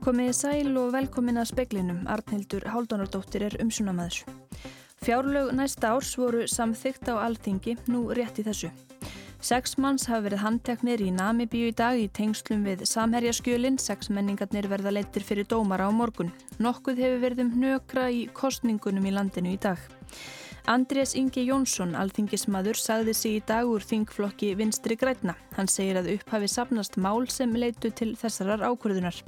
Komiði sæl og velkomin að speklinum. Arnhildur Haldunardóttir er umsunamaður. Fjárlög næsta árs voru samþygt á alþingi nú rétt í þessu. Seks manns hafa verið handteknir í Namibíu í dag í tengslum við samherjaskjölinn. Seks menningarnir verða leittir fyrir dómara á morgun. Nokkuð hefur verið um hnökra í kostningunum í landinu í dag. Andrés Ingi Jónsson, alþingismadur, sagði sig í dag úr þingflokki Vinstri Grætna. Hann segir að upphafi sapnast mál sem leitu til þessarar ákvörðunar.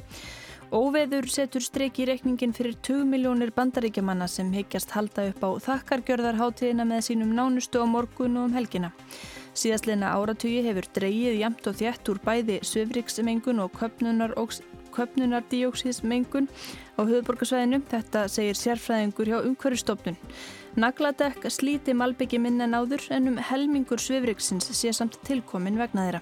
Óveður setur streiki í reikningin fyrir 2 miljónir bandaríkjamanna sem higgjast halda upp á þakkargjörðarháttíðina með sínum nánustu á morgun og um helgina. Síðastleina áratugi hefur dreyið jamt og þjætt úr bæði söfriksmengun og köpnunar og köpnunardíóksísmengun á höfuborgarsvæðinu. Þetta segir sérfræðingur hjá umhverjastofnun. Nagladekk slíti malbyggi minna náður en um helmingur svifriksins sé samt tilkomin vegna þeirra.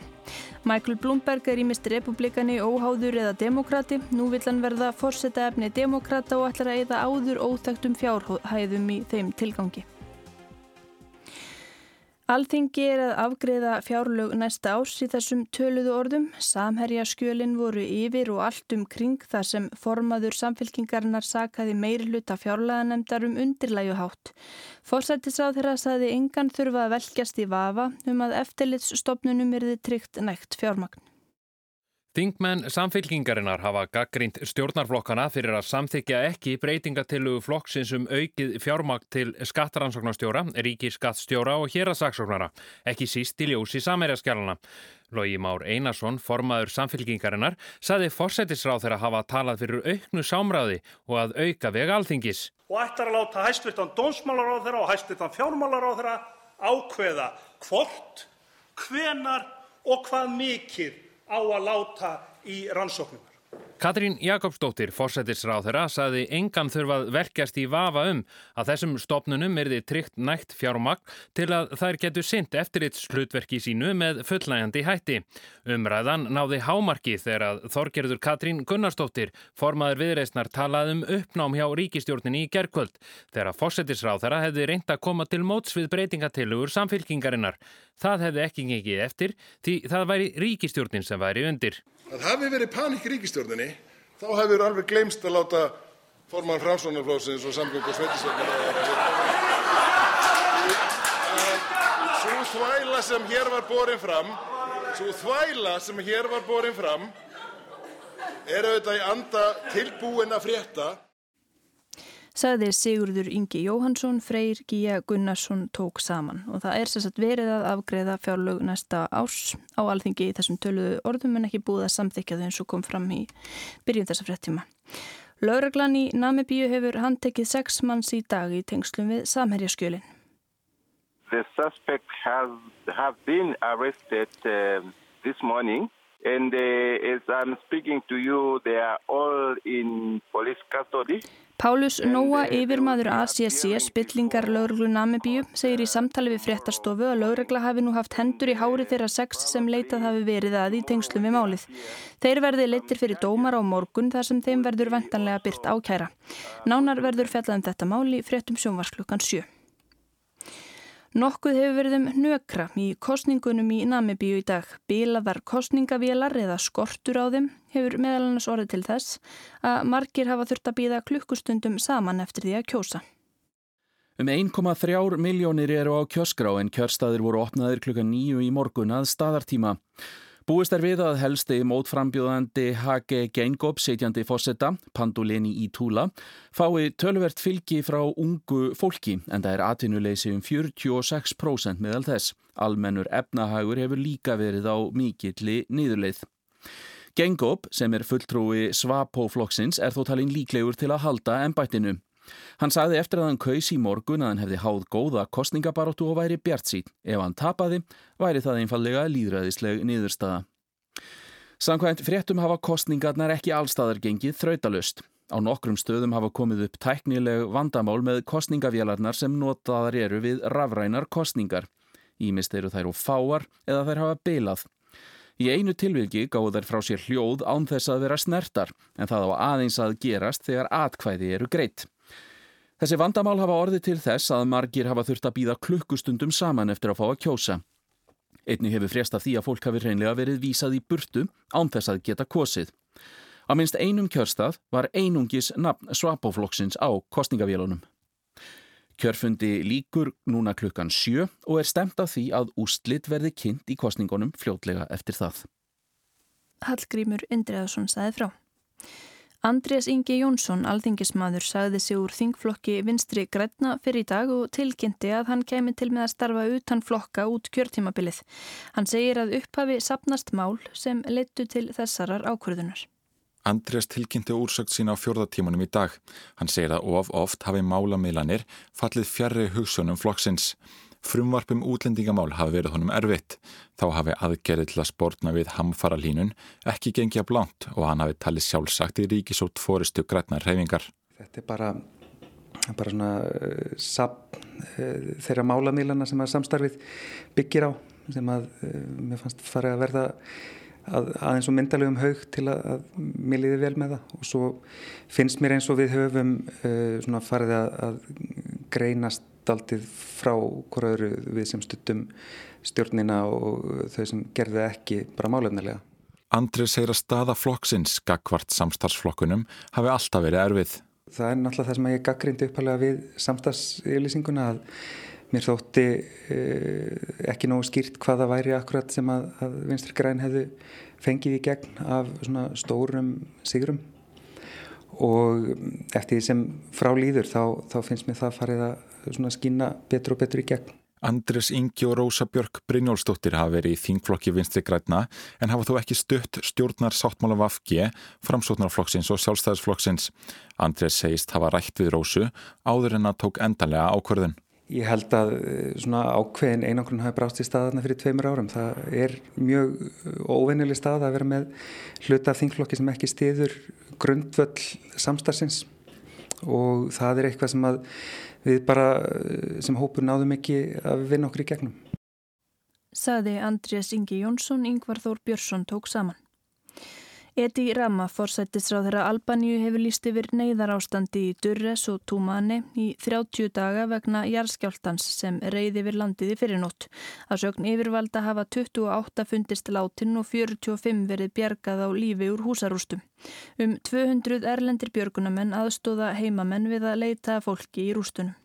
Michael Bloomberg er í mist republikani óháður eða demokrati. Nú vill hann verða fórseta efni demokrata og ætlar að eða áður óþægtum fjárhæðum í þeim tilgangi. Alþingi er að afgreða fjárlög næsta árs í þessum töluðu orðum. Samherja skjölinn voru yfir og allt um kring þar sem formaður samfélkingarinnar sakaði meiri hluta fjárlaganemdar um undirlæjuhátt. Fórsættisráð þeirra saði engan þurfa að velkjast í vafa um að eftirlitsstofnunum erði tryggt nægt fjármagn. Þingmenn samfélkingarinnar hafa gaggrínt stjórnarflokkana fyrir að samþykja ekki breytingatillugu flokksins um aukið fjármakt til skattaransóknarstjóra, ríkiskattstjóra og hérasaksóknara, ekki síst í ljósi samæriaskjálana. Lógi Már Einarsson, formaður samfélkingarinnar, saði forsætisráð þeirra hafa talað fyrir auknu sámræði og að auka vega alþingis. Og ætlar að láta hæstvirtan dónsmálaráð þeirra og hæstvirtan fjármálaráð þeirra ákveða hvort, hvenar og hvað mikið á að láta í rannsóknunar. Katrín Jakobsdóttir, fórsættisráþurra, saði engan þurfað verkjast í vafa um að þessum stopnunum erði tryggt nægt fjármagn til að þær getur synd eftirits slutverki sínu með fullægandi hætti. Umræðan náði hámarki þegar að Þorgerður Katrín Gunnarsdóttir, formaður viðreysnar, talaði um uppnám hjá ríkistjórninni í gerkvöld þegar að fórsættisráþurra hefði reynd að koma til móts við breytingatillögur samfylkingarinnar. Það hefði ekki ngekið eftir því það væri ríkistjórnin sem væri undir. Það hafi verið panik í ríkistjórninni, þá hefur alveg glemst að láta formann framsvonarflóðsins og samgöng og sveitisveitina Svo þvæla sem hér var borin fram, svo þvæla sem hér var borin fram, er auðvitað í anda tilbúin að frétta sagði Sigurður Ingi Jóhansson, Freyr Gíja Gunnarsson tók saman og það er sérstaklega verið að afgreða fjárlög næsta árs á alþingi í þessum töluðu orðum en ekki búið að samþykja þau eins og kom fram í byrjun þessa frettíma. Lauraglann í Namibíu hefur handtekið sex manns í dag í tengslum við samherjaskjölinn. The suspects have, have been arrested uh, this morning and uh, as I'm speaking to you they are all in police custody. Pálus Nóa, yfirmaður ACC, spillingar lauruglu Namibíu, segir í samtali við fréttastofu að laurugla hafi nú haft hendur í hári þeirra sex sem leitað hafi verið að í tengslum við málið. Þeir verði leittir fyrir dómar á morgun þar sem þeim verður vendanlega byrt ákæra. Nánar verður fjallaðum þetta mál í fréttum sjónvarsklukkan 7. Nokkuð hefur verið um hnökra í kostningunum í Namibíu í dag. Bílaðar kostningavélar eða skortur á þeim hefur meðal annars orðið til þess að margir hafa þurft að býða klukkustundum saman eftir því að kjósa. Um 1,3 miljónir eru á kjöskrá en kjörstaðir voru opnaðir klukka nýju í morgun að staðartíma. Búist er við að helsti mótframbjóðandi Hage Geingob, setjandi fósetta, Pandoleni í Túla, fái tölvert fylgi frá ungu fólki en það er atinuleysi um 46% meðal þess. Almennur efnahagur hefur líka verið á mikilli niðurleið. Geingob, sem er fulltrúi Svapó-flokksins, er þó talin líklegur til að halda ennbættinu. Hann sagði eftir að hann kaus í morgun að hann hefði háð góða kostningabaróttu og væri bjart sín. Ef hann tapaði, væri það einfallega líðræðisleg niðurstaða. Samkvæmt fréttum hafa kostningarnar ekki allstaðar gengið þrautalust. Á nokkrum stöðum hafa komið upp tæknileg vandamál með kostningavélarnar sem notaðar eru við rafrænar kostningar. Ímist eru þær og fáar eða þær hafa beilað. Í einu tilvilgi gáðu þær frá sér hljóð án þess að vera snertar en það á aðeins að gerast þegar atkvæði eru greitt. Þessi vandamál hafa orðið til þess að margir hafa þurft að býða klukkustundum saman eftir að fá að kjósa. Einni hefur frést af því að fólk hafi reynlega verið vísað í burtu án þess að geta kosið. Að minnst einum kjörstað var einungis nafn svapoflokksins á kostningavélunum. Kjörfundi líkur núna klukkan sjö og er stemt af því að ústlit verði kynnt í kostningunum fljótlega eftir það. Hallgrímur Indriðarsson saði frá. Andrés Ingi Jónsson, alþingismadur, sagði sig úr þingflokki vinstri græna fyrir í dag og tilkynnti að hann kemi til með að starfa utan flokka út kjörtímabilið. Hann segir að upphafi sapnast mál sem leittu til þessarar ákvörðunar. Andrés tilkynnti úrsökt sína á fjörðatímanum í dag. Hann segir að of oft hafi málamiðlanir fallið fjarrri hugsunum flokksins. Frumvarpum útlendingamál hafi verið honum erfitt. Þá hafi aðgerið til að spórna við hamfara línun ekki gengja blánt og hann hafi talið sjálfsagt í ríkisótt fóristu grætnar reyfingar. Þetta er bara, bara svona uh, sap, uh, þeirra málamílana sem að samstarfið byggir á sem að uh, mér fannst farið að verða að, aðeins og myndalegum haug til að, að mér liði vel með það og svo finnst mér eins og við höfum svona farið að, að greinast daldið frá hverju við sem stuttum stjórnina og þau sem gerði ekki bara málefnilega. Andrið segir að staða flokksins, gagvart samstarfsflokkunum, hafi alltaf verið erfið. Það er náttúrulega það sem ég gaggrindi uppalega við samstarfsyflýsinguna að mér þótti eh, ekki nógu skýrt hvaða væri akkurat sem að, að Vinstri Græn hefðu fengið í gegn af svona stórum sigurum og eftir því sem frá líður þá, þá finnst mér það farið að skýna betur og betur í gegn. Andres Ingi og Rósa Björk Brynjólfsdóttir hafa verið í þingflokki vinstri græna en hafa þó ekki stutt stjórnar sáttmála Vafge, framsóknarflokksins og sjálfstæðisflokksins. Andres segist hafa rætt við Rósu áður en að tók endanlega ákverðun. Ég held að eh, svona ákveðin einangrun hafi brást í staðarna fyrir tveimur árum. Það er mjög óvennileg stað að vera með hluta þingflokki sem ekki stiður grundvöll samstagsins og það er eitthvað sem við bara sem hópur náðum ekki að vinna okkur í gegnum. Saði Andrés Ingi Jónsson, Yngvar Þór Björnsson tók saman. Edi Rama, forsættisráð þeirra Albaníu hefur líst yfir neyðar ástandi í Durres og Túmani í 30 daga vegna jarðskjáltans sem reyði yfir landið í fyrirnótt. Að sögn yfirvalda hafa 28 fundist látin og 45 verið bjergað á lífi úr húsarústum. Um 200 erlendir björgunamenn aðstóða heimamenn við að leita fólki í rústunum.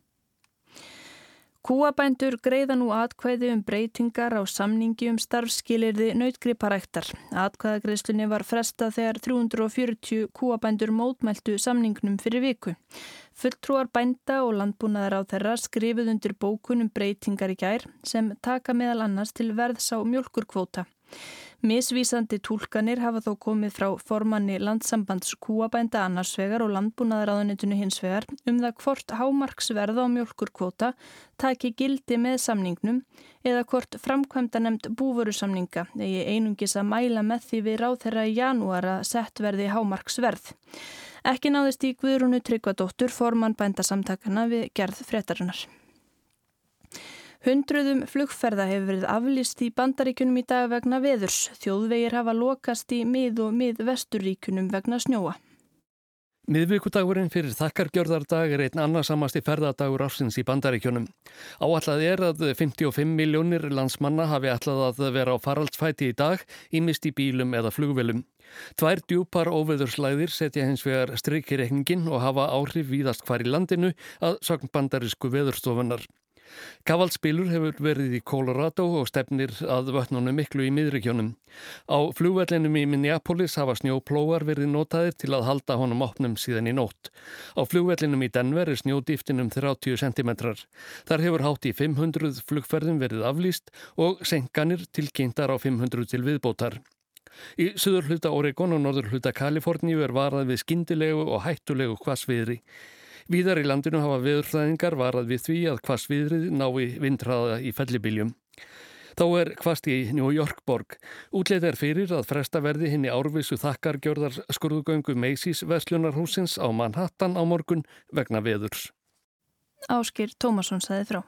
Kúabændur greiða nú atkvæði um breytingar á samningi um starfskilirði nautgriparæktar. Atkvæðagreiðslunni var fresta þegar 340 kúabændur mótmæltu samningnum fyrir viku. Fulltrúar bænda og landbúnaðar á þeirra skrifuð undir bókunum breytingar í gær sem taka meðal annars til verðs á mjölkurkvóta. Misvísandi tólkanir hafa þó komið frá formanni landsambands kúabænda annarsvegar og landbúnaðaráðunitinu hinsvegar um það hvort hámarksverða á mjölkurkvota taki gildi með samningnum eða hvort framkvæmda nefnd búvörusamninga eigi einungis að mæla með því við ráð þeirra í janúar að sett verði hámarksverð. Ekki náðist í Guðrúnu Tryggvadóttur formann bændasamtakana við gerð fretarinnar. Hundruðum flugferða hefur verið aflist í bandaríkunum í dag vegna veðurs. Þjóðvegir hafa lokast í mið- og mið-vesturíkunum vegna snjóa. Miðvíkudagurinn fyrir þakkargjörðardag er einn annarsamasti ferðadagur ársins í bandaríkjunum. Áallad er að 55 miljónir landsmanna hafi allad að vera á faraldsfæti í dag, ímist í bílum eða flugvelum. Tvær djúpar óveðurslæðir setja hins vegar strykkireikningin og hafa áhrif víðast hvar í landinu að sögn bandarísku veðurstofunar. Kavalspilur hefur verið í Colorado og stefnir að vötnunum miklu í miðrikjónum. Á flugvellinum í Minneapolis hafa snjóplóar verið notaðir til að halda honum opnum síðan í nótt. Á flugvellinum í Denver er snjódýftinum 30 cm. Þar hefur hátt í 500 flugferðum verið aflýst og senkanir til kynntar á 500 til viðbótar. Í söður hluta Oregon og norður hluta Kaliforníu er varað við skindilegu og hættulegu hvasviðri. Víðar í landinu hafa viðurfræðingar varað við því að hvasviðrið nái vindræða í fellibiljum. Þá er hvast í New York borg. Útleitt er fyrir að fresta verði hinn í árvisu þakkargjörðar skurðugöngu Macy's Vestlunarhúsins á Manhattan á morgun vegna veðurs. Áskir Tómasson saði frá.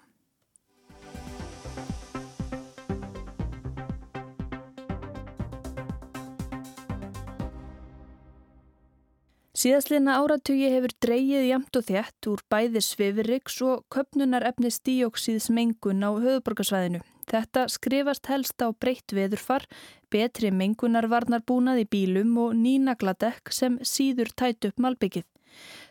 Síðastliðna áratugi hefur dreyið jamt og þjætt úr bæði svifiriks og köpnunar efni stíóksíðs mengun á höfuborgarsvæðinu. Þetta skrifast helst á breytt veðurfar, betri mengunarvarnar búnað í bílum og nýnagladekk sem síður tætt upp malbyggið.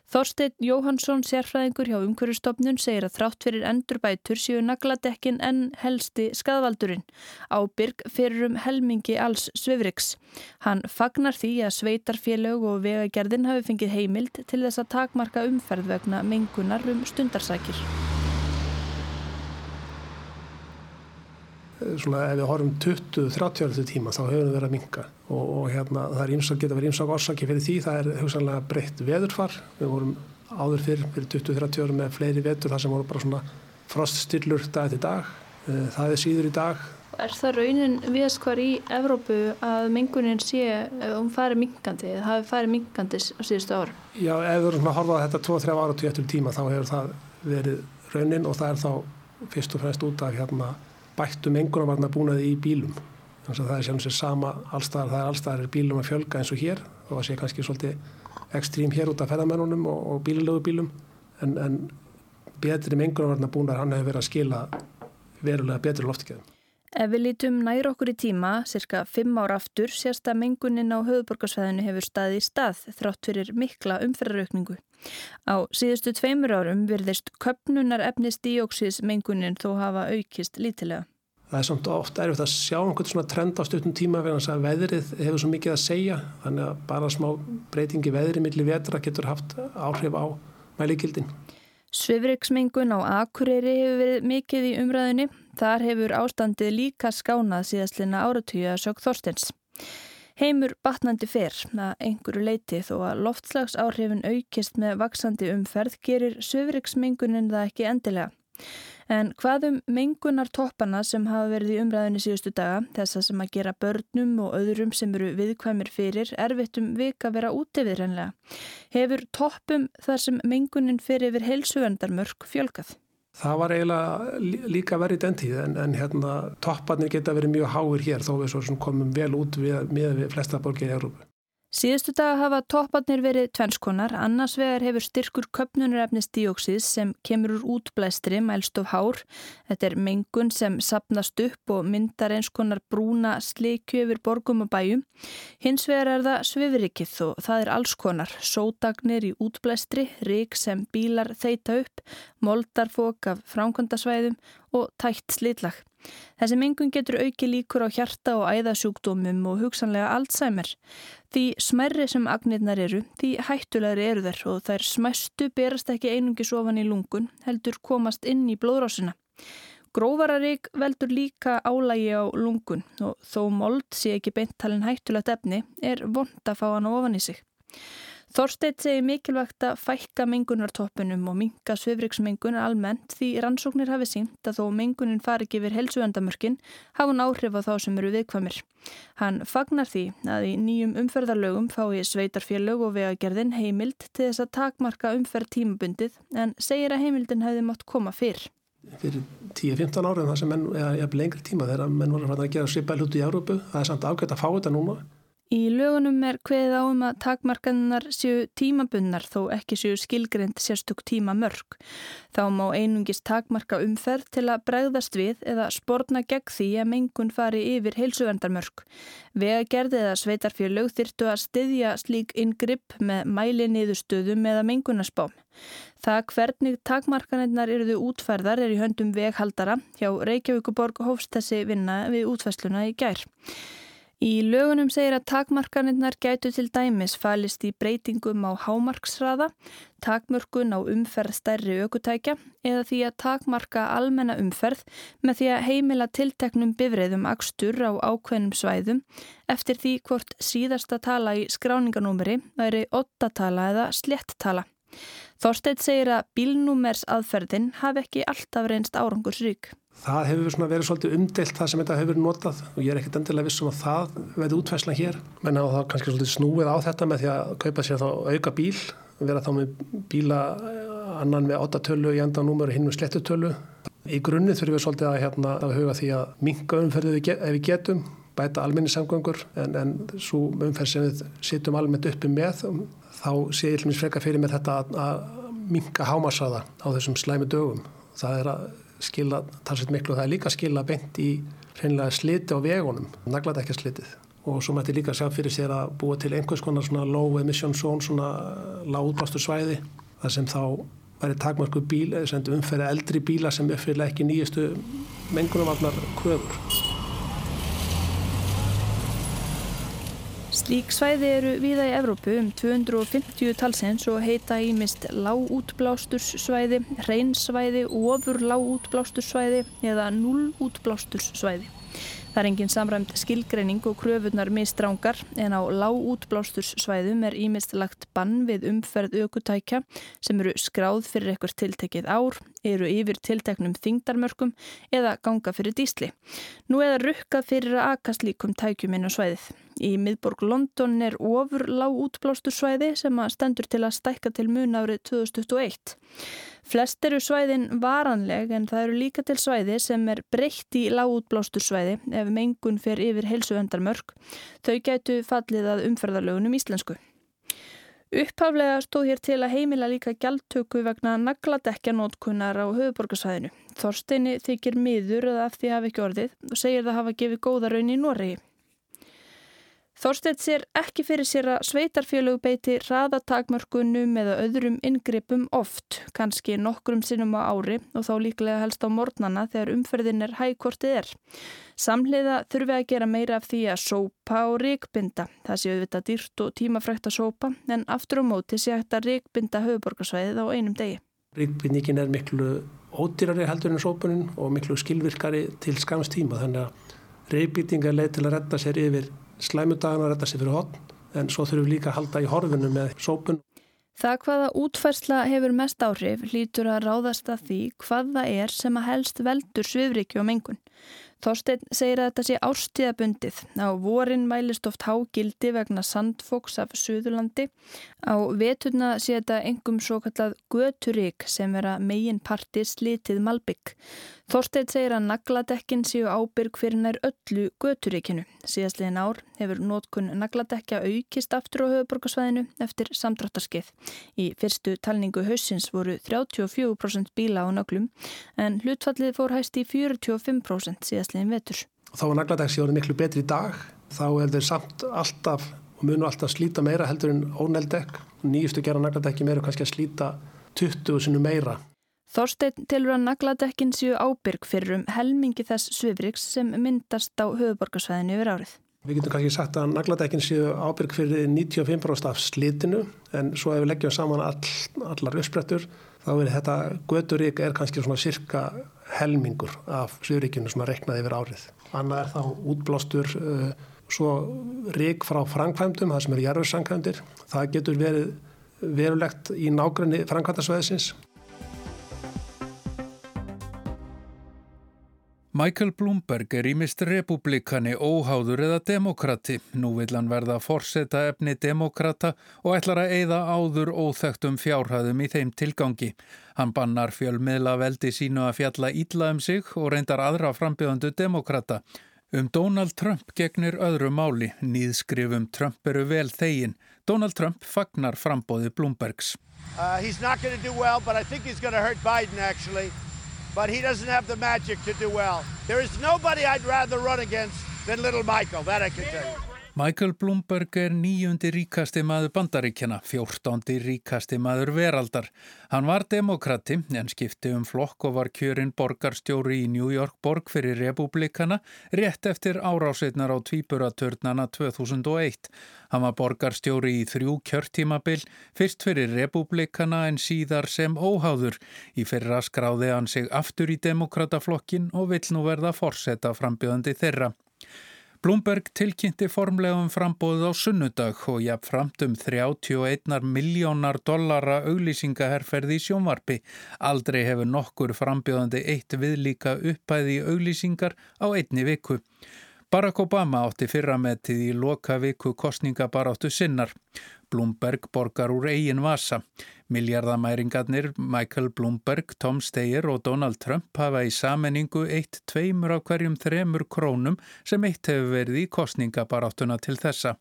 Þorstein Jóhansson, sérfræðingur hjá umhverjastofnun, segir að þrátt fyrir endurbætur séu nagladekkin en helsti skadvaldurinn. Ábyrg fyrir um helmingi alls svifriks. Hann fagnar því að sveitarfélög og vegagerðin hafi fengið heimild til þess að takmarka umferð vegna mengunar um stundarsækir. Svona ef við horfum 20-30 ára til tíma þá hefur við verið að minka og, og hérna það er ímsak, geta verið ímsak orsaki fyrir því. Það er hugsanlega breytt veðurfar. Við vorum áður fyrr fyrir 20-30 ára með fleiri vetur þar sem voru bara svona froststillur dag til dag. Eh, það er síður í dag. Er það raunin viðast hvar í Evrópu að mengunin sé um fari minkandi eða hafi fari minkandi á síðustu ára? Já, ef við vorum að horfa þetta 2-3 ára til tíma þá hefur það verið raunin og það er þá fyrst og fremst út af hérna bættu mengunarvarna búnaði í bílum. Þannig að það er sé sama allstaðar, það er allstaðar bílum að fjölga eins og hér og það sé kannski svolítið ekstrím hér út af ferðamennunum og, og bílilögu bílum en, en betri mengunarvarna búnaði hann hefur verið að skila verulega betri loftikæðum. Ef við lítum nær okkur í tíma, cirka fimm ár aftur, sérst að mengunin á höfuborgarsvæðinu hefur staði í stað þrátt fyrir mikla umferðaraukningu. Á síðustu tveimur árum virðist köpnunar efnis díóksís mengunin þó hafa aukist lítilega. Það er samt ofta erfitt að sjá einhvern svona trend á stuttum tíma vegna þess að veðrið hefur svo mikið að segja þannig að bara smá breytingi veðri millir vetra getur haft áhrif á mæligildin. Svifriksmengun á Akureyri hefur verið mikið í umræðinni. Þar hefur ástandið líka skánað síðastlina áratugja sög Þorstens. Heimur batnandi fer að einhverju leiti þó að loftslagsáhrifin aukist með vaksandi umferð gerir söfriksmengunin það ekki endilega. En hvað um mengunar toppana sem hafa verið í umræðinu síðustu daga, þessa sem að gera börnum og öðrum sem eru viðkvæmir fyrir, erfittum vika vera útifið reynlega. Hefur toppum þar sem mengunin fyrir yfir heilsuvendarmörk fjölkað? Það var eiginlega líka verið den tíð en, en hérna, topparnir geta verið mjög háir hér þó við komum vel út við, með flesta borgir í Európu. Síðustu dag hafa topparnir verið tvennskonar, annars vegar hefur styrkur köpnunarefnis dióksís sem kemur úr útblæstri mælst of hár. Þetta er mengun sem sapnast upp og myndar eins konar brúna slikju yfir borgum og bæjum. Hins vegar er það svifrikið og það er alls konar, sótagnir í útblæstri, rík sem bílar þeita upp, moldarfók af fránkvöndasvæðum og tætt slitlag. Þessi mengun getur auki líkur á hjarta og æðasjúkdómum og hugsanlega Alzheimer. Því smerri sem agnirnar eru, því hættulegri eru þær og þær smæstu berast ekki einungi sofan í lungun, heldur komast inn í blóðrásina. Grófararík veldur líka álægi á lungun og þó mold sé ekki beintalinn hættulegt efni er vond að fá hann ofan í sig. Þorsteit segi mikilvægt að fækka mengunartoppunum og minka svifriksmengun almennt því rannsóknir hafi sínt að þó mengunin fari ekki yfir helsuvendamörkin hafa hann áhrif á þá sem eru viðkvamir. Hann fagnar því að í nýjum umferðarlögum fái sveitarfélög og vegagerðin heimild til þess að takmarka umferð tímabundið en segir að heimildin hefði mátt koma fyrr. Fyrir 10-15 ára en það sem menn, eða lengri tíma þegar menn voru að gera svipæl hluti í Európu, það er samt ágætt að fá þetta núna Í lögunum er hveð á um að takmarkanar séu tímabunnar þó ekki séu skilgreynd sérstök tíma mörg. Þá má einungis takmarka umferð til að bregðast við eða spórna gegn því að mengun fari yfir heilsuvendarmörg. Vega gerði eða sveitarfjörlög þyrtu að styðja slík ingripp með mæli niðurstöðum eða mengunarspám. Það hvernig takmarkanirnar eruðu útferðar er í höndum veghaldara hjá Reykjavíkuborg hófst þessi vinna við útferðsluna í gær. Í lögunum segir að takmarkanirnar gætu til dæmis falist í breytingum á hámarksraða, takmörkun á umferð stærri aukutækja eða því að takmarka almenna umferð með því að heimila tilteknum bifriðum akstur á ákveðnum svæðum eftir því hvort síðasta tala í skráninganúmeri væri 8 tala eða slett tala. Þorsteit segir að bílnúmers aðferðin hafi ekki alltaf reynst árangursrík. Það hefur verið svolítið umdelt það sem þetta hefur notað og ég er ekkert endilega vissum að það veði útfæslan hér. Menna á það kannski svolítið snúið á þetta með því að kaupa sér þá auka bíl, vera þá með bíla eh, annan með 8 tölu í enda númur og hinn með slettu tölu. Í grunnið þurfum við svolítið að, hérna, að huga því að minga umferðið ef við getum, bæta alminni samgöngur en, en svo umferð sem við sittum almennt uppi með, þá sé ég hlumins freka fyrir mér þetta að, að minka hámasaða á þessum slæmi dögum. Það er að skila talsveit miklu og það er líka skila beint í hreinlega sliti á vegunum, naglat ekki slitið. Og svo mætti líka sjá fyrir sér að búa til einhvers konar svona low emission zone, svona lág útbástur svæði, þar sem þá væri takmarku bíl, eða umferði eldri bíla sem uppfyrir ekki nýjastu mengunumvarnar kröfur. Slík svæði eru viða í Evrópu um 250 talsins og heita ímist lágútblásturssvæði, hreinsvæði, ofur lágútblásturssvæði eða nullútblásturssvæði. Það er engin samræmt skilgreining og kröfunar mistrángar en á lágútblásturssvæðum er ímist lagt bann við umferð aukutækja sem eru skráð fyrir eitthvað tiltekið ár, eru yfir tilteknum þingdarmörkum eða ganga fyrir dísli. Nú eða rukkað fyrir að akast líkum tækjum inn á svæðið. Í miðborg London er ofur lágútblásturssvæði sem stendur til að stækka til mun árið 2021. Flest eru svæðin varanleg en það eru líka til svæði sem er breytt í lágútblástursvæði ef mengun fer yfir heilsuvendarmörk. Þau gætu fallið að umferðarlögunum íslensku. Upphaflega stóð hér til að heimila líka gjaldtöku vegna nagladekjanótkunnar á höfuborgarsvæðinu. Þorsteini þykir miður að því hafi ekki orðið og segir það hafa gefið góða raun í Noregi. Þorsteit sér ekki fyrir sér að sveitarfélög beiti raðatakmörkunum eða öðrum inngripum oft, kannski nokkrum sinnum á ári og þá líklega helst á mornana þegar umferðin er hægkortið er. Samhliða þurfi að gera meira af því að sópa og ríkbinda. Það séu auðvitað dýrt og tímafrækt að sópa en aftur á móti sé hægt að ríkbinda höfuborgarsvæðið á einum degi. Ríkbindingin er miklu ódýrari heldur en sópunin og miklu skilvirkari til skams tíma þannig að ríkbindinga leið til að retta sér yfir slæmudagana retta sér fyrir hotn en svo þurfum líka að halda í horfinu með sópun. Það hvaða útfærsla hefur mest áhrif hlýtur að ráðast að því hvað það er sem að helst veldur svifriki og mengun. Þorstein segir að þetta sé árstíðabundið. Á vorin mælist oft hágildi vegna sandfóks af Suðurlandi. Á veturna sé þetta engum svo kallað göturík sem vera megin parti slitið malbygg. Þorstein segir að nagladekkin séu ábyrg fyrir nær öllu göturíkinu. Síðastliðin ár hefur nótkun nagladekja aukist aftur á höfuborgarsvæðinu eftir samdráttarskið. Í fyrstu talningu hausins voru 34% bíla á naglum en hlutfallið fór hæst í 45% síðast síðastliðin vetur. Þá er nagladagsi miklu betri í dag. Þá þeir samt alltaf og munu alltaf slíta meira heldur en óneldekk. Nýjustu gera nagladekki meira kannski að slíta 20 sinu meira. Þorstein tilur að nagladekkin séu ábyrg fyrir um helmingi þess svifriks sem myndast á höfuborgarsvæðinu yfir árið. Við getum kannski sagt að nagladekkin séu ábyrg fyrir 95% af slítinu en svo ef við leggjum saman all, allar uppsprettur þá er þetta göturík er kannski svona cirka helmingur af Suðuríkinu sem að reknaði yfir árið. Annað er þá útblástur uh, svo rík frá framkvæmdum, það sem eru jarðursankvæmdir. Það getur verið verulegt í nákvæmni framkvæmdarsveðsins Michael Bloomberg er ímist republikani, óháður eða demokrati. Nú vil hann verða forseta efni demokrata og ætlar að eigða áður óþægtum fjárhæðum í þeim tilgangi. Hann bannar fjölmiðla veldi sínu að fjalla ítla um sig og reyndar aðra frambjöðandu demokrata. Um Donald Trump gegnir öðru máli. Nýðskrifum Trump eru vel þegin. Donald Trump fagnar frambóði Bloombergs. Uh, but he doesn't have the magic to do well. There is nobody I'd rather run against than little Michael, that I can tell you. Michael Bloomberg er nýjundi ríkasti maður bandaríkjana, fjórtándi ríkasti maður veraldar. Hann var demokrati en skipti um flokk og var kjörinn borgarstjóri í New York borg fyrir republikana rétt eftir áráseitnar á tvíburatörnana 2001. Hann var borgarstjóri í þrjú kjörtímabil, fyrst fyrir republikana en síðar sem óháður. Í fyrra skráði hann sig aftur í demokrataflokkin og vill nú verða forsetta frambjöðandi þeirra. Blumberg tilkynnti formlegum frambóðið á sunnudag og jafn framt um 31 miljónar dollara auglýsingaherferði í sjónvarpi. Aldrei hefur nokkur frambjóðandi eitt viðlíka uppæði auglýsingar á einni viku. Barack Obama átti fyrrametið í loka viku kostningabaráttu sinnar. Bloomberg borgar úr eigin vasa. Miljardamæringarnir Michael Bloomberg, Tom Steyer og Donald Trump hafa í sammenningu eitt tveimur af hverjum þremur krónum sem eitt hefur verið í kostningabaráttuna til þessa.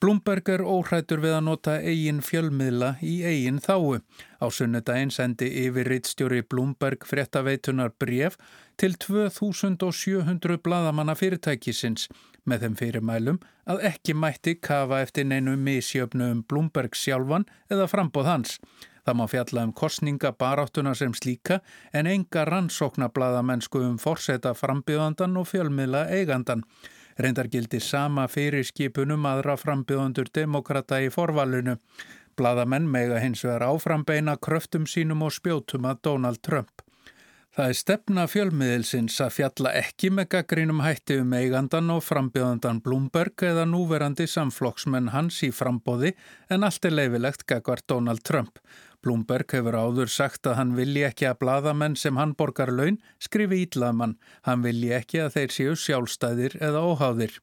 Blumberg er óhrættur við að nota eigin fjölmiðla í eigin þáu. Á sunnudaginn sendi yfir rittstjóri Blumberg fréttaveitunar bref til 2700 bladamanna fyrirtækisins með þeim fyrirmælum að ekki mætti kafa eftir neinu misjöfnu um Blumberg sjálfan eða frambóð hans. Það má fjalla um kostninga baráttuna sem slíka en enga rannsókna bladamennsku um forseta frambíðandan og fjölmiðla eigandan. Reyndar gildi sama fyrir skipunum aðra frambjöðundur demokrata í forvalunu. Blaðamenn mega hins vegar áframbeina kröftum sínum og spjótum að Donald Trump. Það er stefna fjölmiðilsins að fjalla ekki með gaggrínum hætti um eigandan og frambjöðandan Bloomberg eða núverandi samflokksmenn hans í frambóði en allt er leifilegt gagvar Donald Trump. Blumberg hefur áður sagt að hann vilji ekki að bladamenn sem hann borgar laun skrifi ítlaðmann. Hann vilji ekki að þeir séu sjálfstæðir eða óháðir.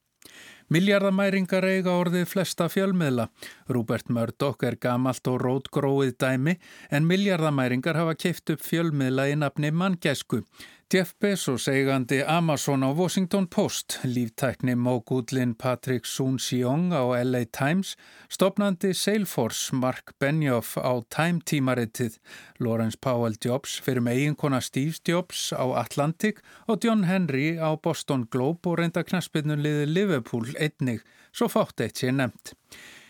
Miljardamæringar eiga orðið flesta fjölmiðla. Rúbert Murdoch er gamalt og rótgróið dæmi en miljardamæringar hafa keift upp fjölmiðla í nafni manngæsku. Jeff Bezos eigandi Amazon á Washington Post, líftækni mógúdlin Patrick Soon-Siong á LA Times, stopnandi Salesforce Mark Benioff á Time tímaritið, Lawrence Powell Jobs fyrir með eiginkona Steve Jobs á Atlantic og John Henry á Boston Globe og reynda knaspinnuliði Liverpool einnig, svo fátt eitt sé nefnt.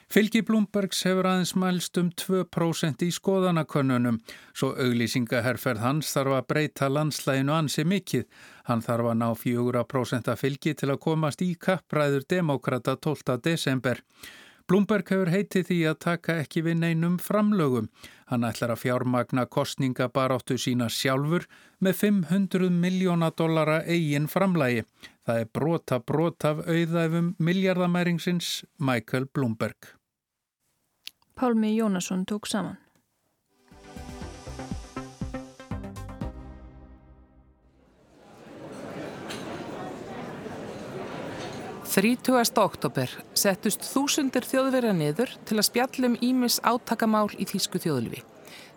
Fylgi Blumbergs hefur aðeins mælst um 2% í skoðanakönnunum, svo auglýsingaherferð hans þarf að breyta landslæginu ansi mikið. Hann þarf að ná 4% að fylgi til að komast í kappræður demokrata 12. desember. Blumberg hefur heitið því að taka ekki við neinum framlögum. Hann ætlar að fjármagna kostningabaráttu sína sjálfur með 500 miljóna dollara eigin framlægi. Það er brota brot af auðæfum miljardamæringsins Michael Blumberg. Pálmi Jónasson tók saman. Þrítugast oktober settust þúsundir þjóðverja niður til að spjallum Ímis átakamál í Þísku þjóðlifi.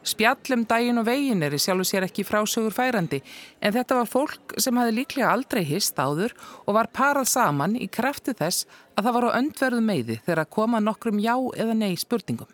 Spjallum daginn og veginn er í sjálfu sér ekki frásögur færandi en þetta var fólk sem hafi líklega aldrei hist áður og var parað saman í krafti þess að það var á öndverðu meiði þegar að koma nokkrum já eða nei spurningum.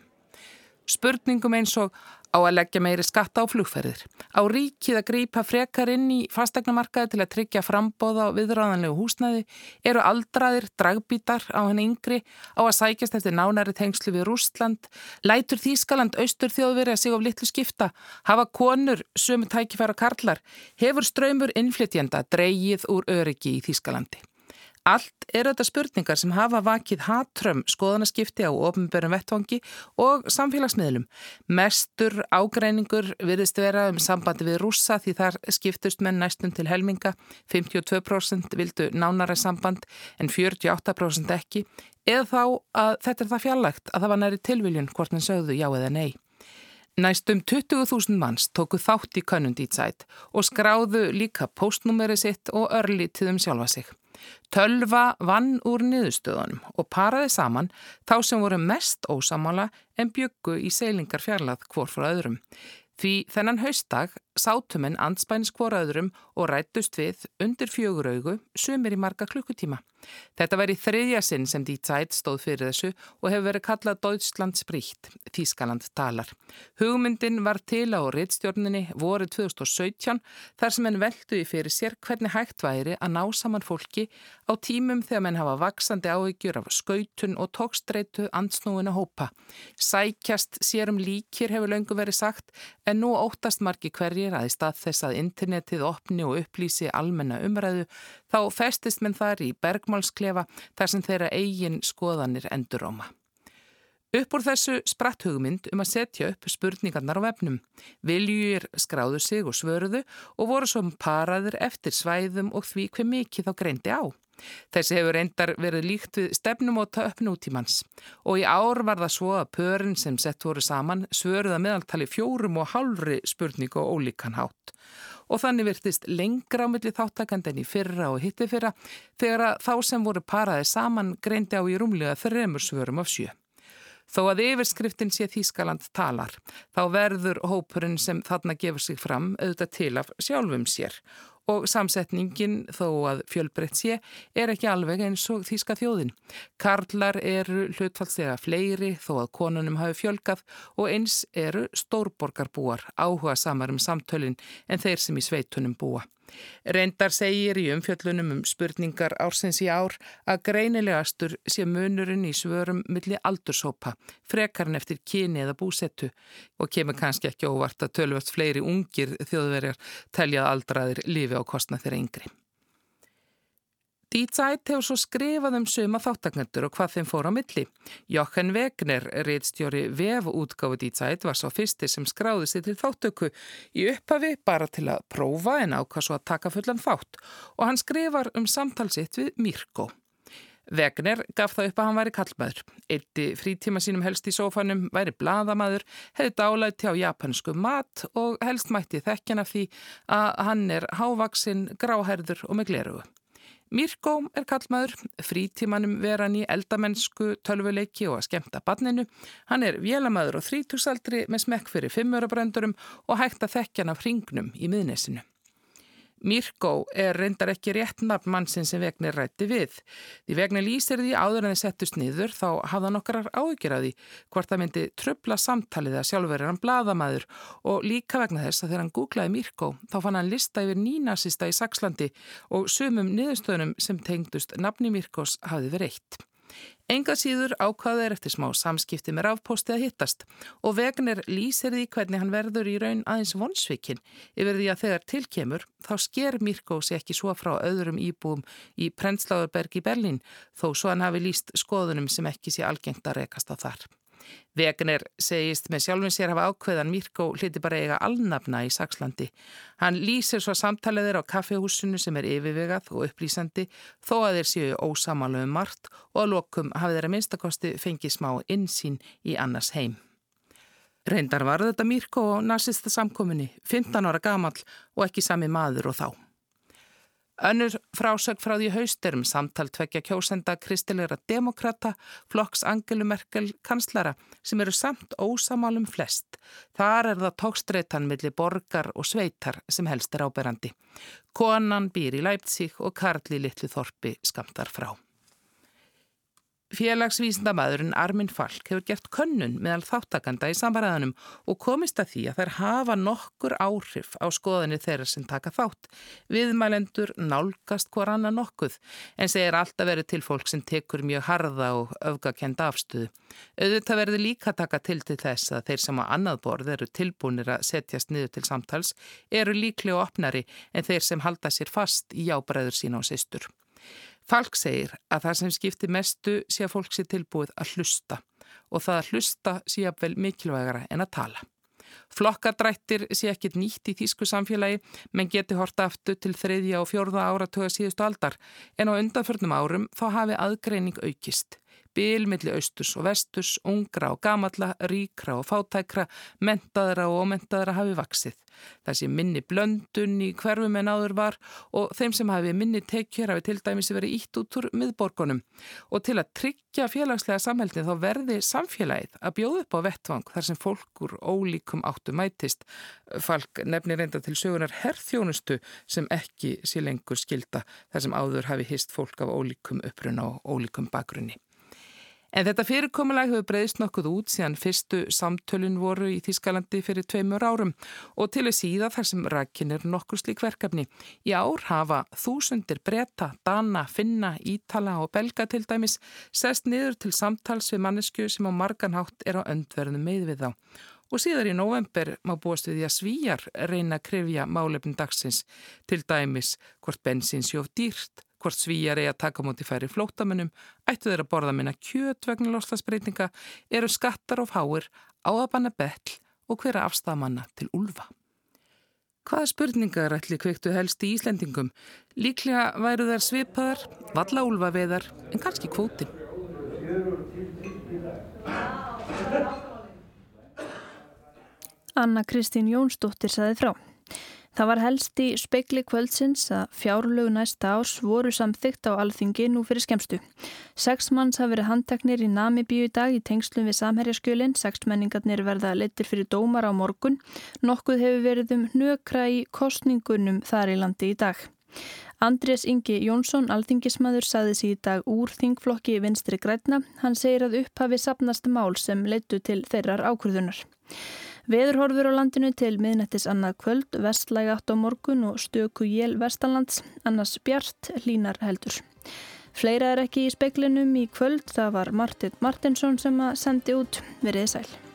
Spurningum eins og á að leggja meiri skatta á flugferðir, á ríkið að grípa frekar inn í fastegnamarkaði til að tryggja frambóða á viðráðanlegu húsnæði, eru aldraðir, dragbítar á henni yngri, á að sækjast eftir nánæri tengslu við Rústland, lætur Þískaland austur þjóðveri að sig á litlu skipta, hafa konur, sömu tækifæra karlar, hefur ströymur innflytjenda dreigið úr öryggi í Þískalandi. Allt eru þetta spurningar sem hafa vakið hatrömm skoðanaskipti á ofnbjörnum vettvangi og samfélagsmiðlum. Mestur ágreiningur virðist vera um sambandi við rúsa því þar skiptust menn næstum til helminga. 52% vildu nánara samband en 48% ekki. Eða þá að þetta er það fjarlagt að það var næri tilviljun hvort hann sögðu já eða nei. Næstum 20.000 manns tóku þátt í Könnundítsætt og skráðu líka postnúmeri sitt og örlítið um sjálfa sig. Tölva vann úr niðurstöðunum og paraði saman þá sem voru mest ósamála en byggu í seilingar fjarlað hvort frá öðrum. Því þennan haustdag sátuminn anspænis hvoraðurum og rættust við undir fjögur augu sumir í marga klukkutíma. Þetta var í þriðja sinn sem Die Zeit stóð fyrir þessu og hefur verið kallað Deutschland spríkt, Þískaland talar. Hugmyndin var til á reittstjórninni voru 2017 þar sem henn veldu í fyrir sér hvernig hægt væri að ná saman fólki á tímum þegar menn hafa vaksandi áhyggjur af skautun og tókstreitu ansnúinu hópa. Sækjast sérum líkir hefur löngu verið sagt en nú óttast margi hverjir að í stað þess að internetið opni og upplýsi almenna umræðu þá festist menn þar í bergmálsklefa þar sem þeirra eigin skoðanir enduróma. Upp úr þessu spratt hugmynd um að setja upp spurningarnar á vefnum. Viljúir skráðu sig og svörðu og voru svo paraður eftir svæðum og því hver mikið þá greindi á. Þessi hefur reyndar verið líkt við stefnumóta upp nútímans. Og í ár var það svo að pörin sem sett voru saman svöruða meðaltali fjórum og hálfri spurning og ólíkan hátt. Og þannig virtist lengra á milli þáttakandi en í fyrra og hitti fyrra þegar þá sem voru paraði saman greindi á í rúmlega þremur svörum af sjö. Þó að yfirskriftin sé Þískaland talar, þá verður hópurinn sem þarna gefur sig fram auðvitað til af sjálfum sér og samsetningin þó að fjölbreytt sé er ekki alveg eins og þýska þjóðin. Karlar eru hlutfallslega fleiri þó að konunum hafi fjölgað og eins eru stórborgarbúar áhuga samar um samtölin en þeir sem í sveitunum búa. Reyndar segir í umfjöllunum um spurningar ársins í ár að greinilegastur sé munurinn í svörum milli aldursópa, frekarn eftir kyni eða búsettu og kemur kannski ekki óvart að tölvast fleiri ungir þjóðverjar teljað aldraðir lifi á kostna þeirra yngri. Dítsætt hefur svo skrifað um suma þáttagnendur og hvað þeim fór á milli. Jochen Wegner, reittstjóri VEF útgáfi Dítsætt, var svo fyrsti sem skráði sér til þáttöku í upphafi bara til að prófa en ákvað svo að taka fullan þátt og hann skrifar um samtalsitt við Mirko. Wegner gaf það upp að hann væri kallmaður. Eitti frítíma sínum helst í sófanum, væri bladamaður, hefði dálæti á japansku mat og helst mætti þekkjana því að hann er hávaksinn, gráherður og með glerugu. Mirko er kallmaður, frítímanum veran í eldamennsku, tölvuleiki og að skemta badninu. Hann er vélamæður og þrítugsaldri með smekk fyrir fimmurabröndurum og hægt að þekkja hann af hringnum í miðnesinu. Mirko er reyndar ekki rétt nafn mannsinn sem Vegner rætti við. Því Vegner lýsir því áður en þið settust niður þá hafða nokkrar áhyggjur að því hvort það myndi tröfla samtalið að sjálfur er hann bladamæður og líka vegna þess að þegar hann googlaði Mirko þá fann hann lista yfir nínasista í Sakslandi og sumum niðurstöðunum sem tengdust nafni Mirkos hafði verið eitt. Enga síður ákvaða er eftir smá samskipti með rafposti að hittast og Vegner lýsir því hvernig hann verður í raun aðeins vonsvikin yfir því að þegar tilkemur þá sker Mirko sér ekki svo frá öðrum íbúum í Prenzlauerberg í Berlín þó svo hann hafi lýst skoðunum sem ekki sé algengt að rekast á þar. Vegner segist með sjálfum sér hafa ákveðan Mirko hliti bara eiga alnafna í Sakslandi. Hann lýsir svo samtaleðir á kaffehúsinu sem er yfirvegað og upplýsandi þó að þeir séu ósamálu um margt og að lokum hafi þeirra minnstakosti fengið smá insýn í annars heim. Reyndar var þetta Mirko og nazista samkominni, 15 ára gamal og ekki sami maður og þá. Önnur frásög frá því hausturum samtal tvekja kjósenda kristilegra demokrata, flokks Angelu Merkel kanslara sem eru samt ósamálum flest. Þar er það tókstreitan millir borgar og sveitar sem helst er áberandi. Konan býr í Leipzig og Karli Littlu Þorpi skamtar frá. Félagsvísindamæðurinn Armin Falk hefur gert könnun meðal þáttakanda í samfaraðanum og komist að því að þær hafa nokkur áhrif á skoðinni þeirra sem taka þátt. Viðmælendur nálgast hver annar nokkuð en segir alltaf verið til fólk sem tekur mjög harða og öfgakenda afstöðu. Auðvitað verður líka taka til til þess að þeir sem á annað borð eru tilbúinir að setjast niður til samtals eru líklega opnari en þeir sem halda sér fast í jábræður sína og sýstur. Falk segir að það sem skiptir mestu sé að fólk sé tilbúið að hlusta og það að hlusta sé að vel mikilvægara en að tala. Flokkadrættir sé ekkit nýtt í þýsku samfélagi menn geti horta aftur til þriðja og fjórða áratöga síðustu aldar en á undanförnum árum þá hafi aðgreining aukist bil millir austurs og vesturs, ungra og gamalla, ríkra og fátækra, mentaðra og ómentaðra hafi vaksið. Það sé minni blöndun í hverfum en áður var og þeim sem hafi minni tekjur hafi til dæmis verið ítt út úr miðborgunum. Og til að tryggja félagslega samhælni þá verði samfélagið að bjóða upp á vettvang þar sem fólkur ólíkum áttu mætist. Falk nefnir reynda til sögunar herrþjónustu sem ekki sé lengur skilda þar sem áður hafi hist fólk af ólíkum uppruna og ólíkum bakgrunni. En þetta fyrirkomulag hefur breyðst nokkuð út síðan fyrstu samtölun voru í Þískalandi fyrir tveimur árum og til að síða þar sem rækin er nokkur slík verkefni. Í ár hafa þúsundir breyta, dana, finna, ítala og belga til dæmis sest niður til samtals við mannesku sem á marganhátt er á öndverðinu með við þá. Og síðar í november má búast við því að svíjar reyna að krifja málefn dagsins til dæmis hvort bensins jóf dýrt hvort svíjar eigi að taka múti færi flótamennum, ættu þeir að borða minna kjöt vegna loslasbreytinga, eru skattar og fáir, áabanna bell og hverja afstamanna til úlfa. Hvaða spurningar ætli kveiktu helst í Íslendingum? Líklega væru þær svipaðar, valla úlfa veðar, en kannski kvótin. Anna Kristín Jónsdóttir saði frá. Það var helst í speikli kvöldsins að fjárlögu næsta árs voru samþygt á alþingi nú fyrir skemstu. Seks manns hafi verið handteknir í Namibíu í dag í tengslum við samherjaskjölinn, seks menningarnir verða leittir fyrir dómar á morgun, nokkuð hefur verið um nökra í kostningunum þar í landi í dag. Andrés Ingi Jónsson, alþingismadur, saði sér í dag úr þingflokki vinstri grætna. Hann segir að upphafi sapnast mál sem leittu til þeirrar ákvörðunar. Veðurhorfur á landinu til miðnættis annað kvöld, vestlæg 8 á morgun og stöku jél vestanlands, annars bjart, línar heldur. Fleira er ekki í speklinum í kvöld, það var Martin Martinsson sem að sendi út veriði sæl.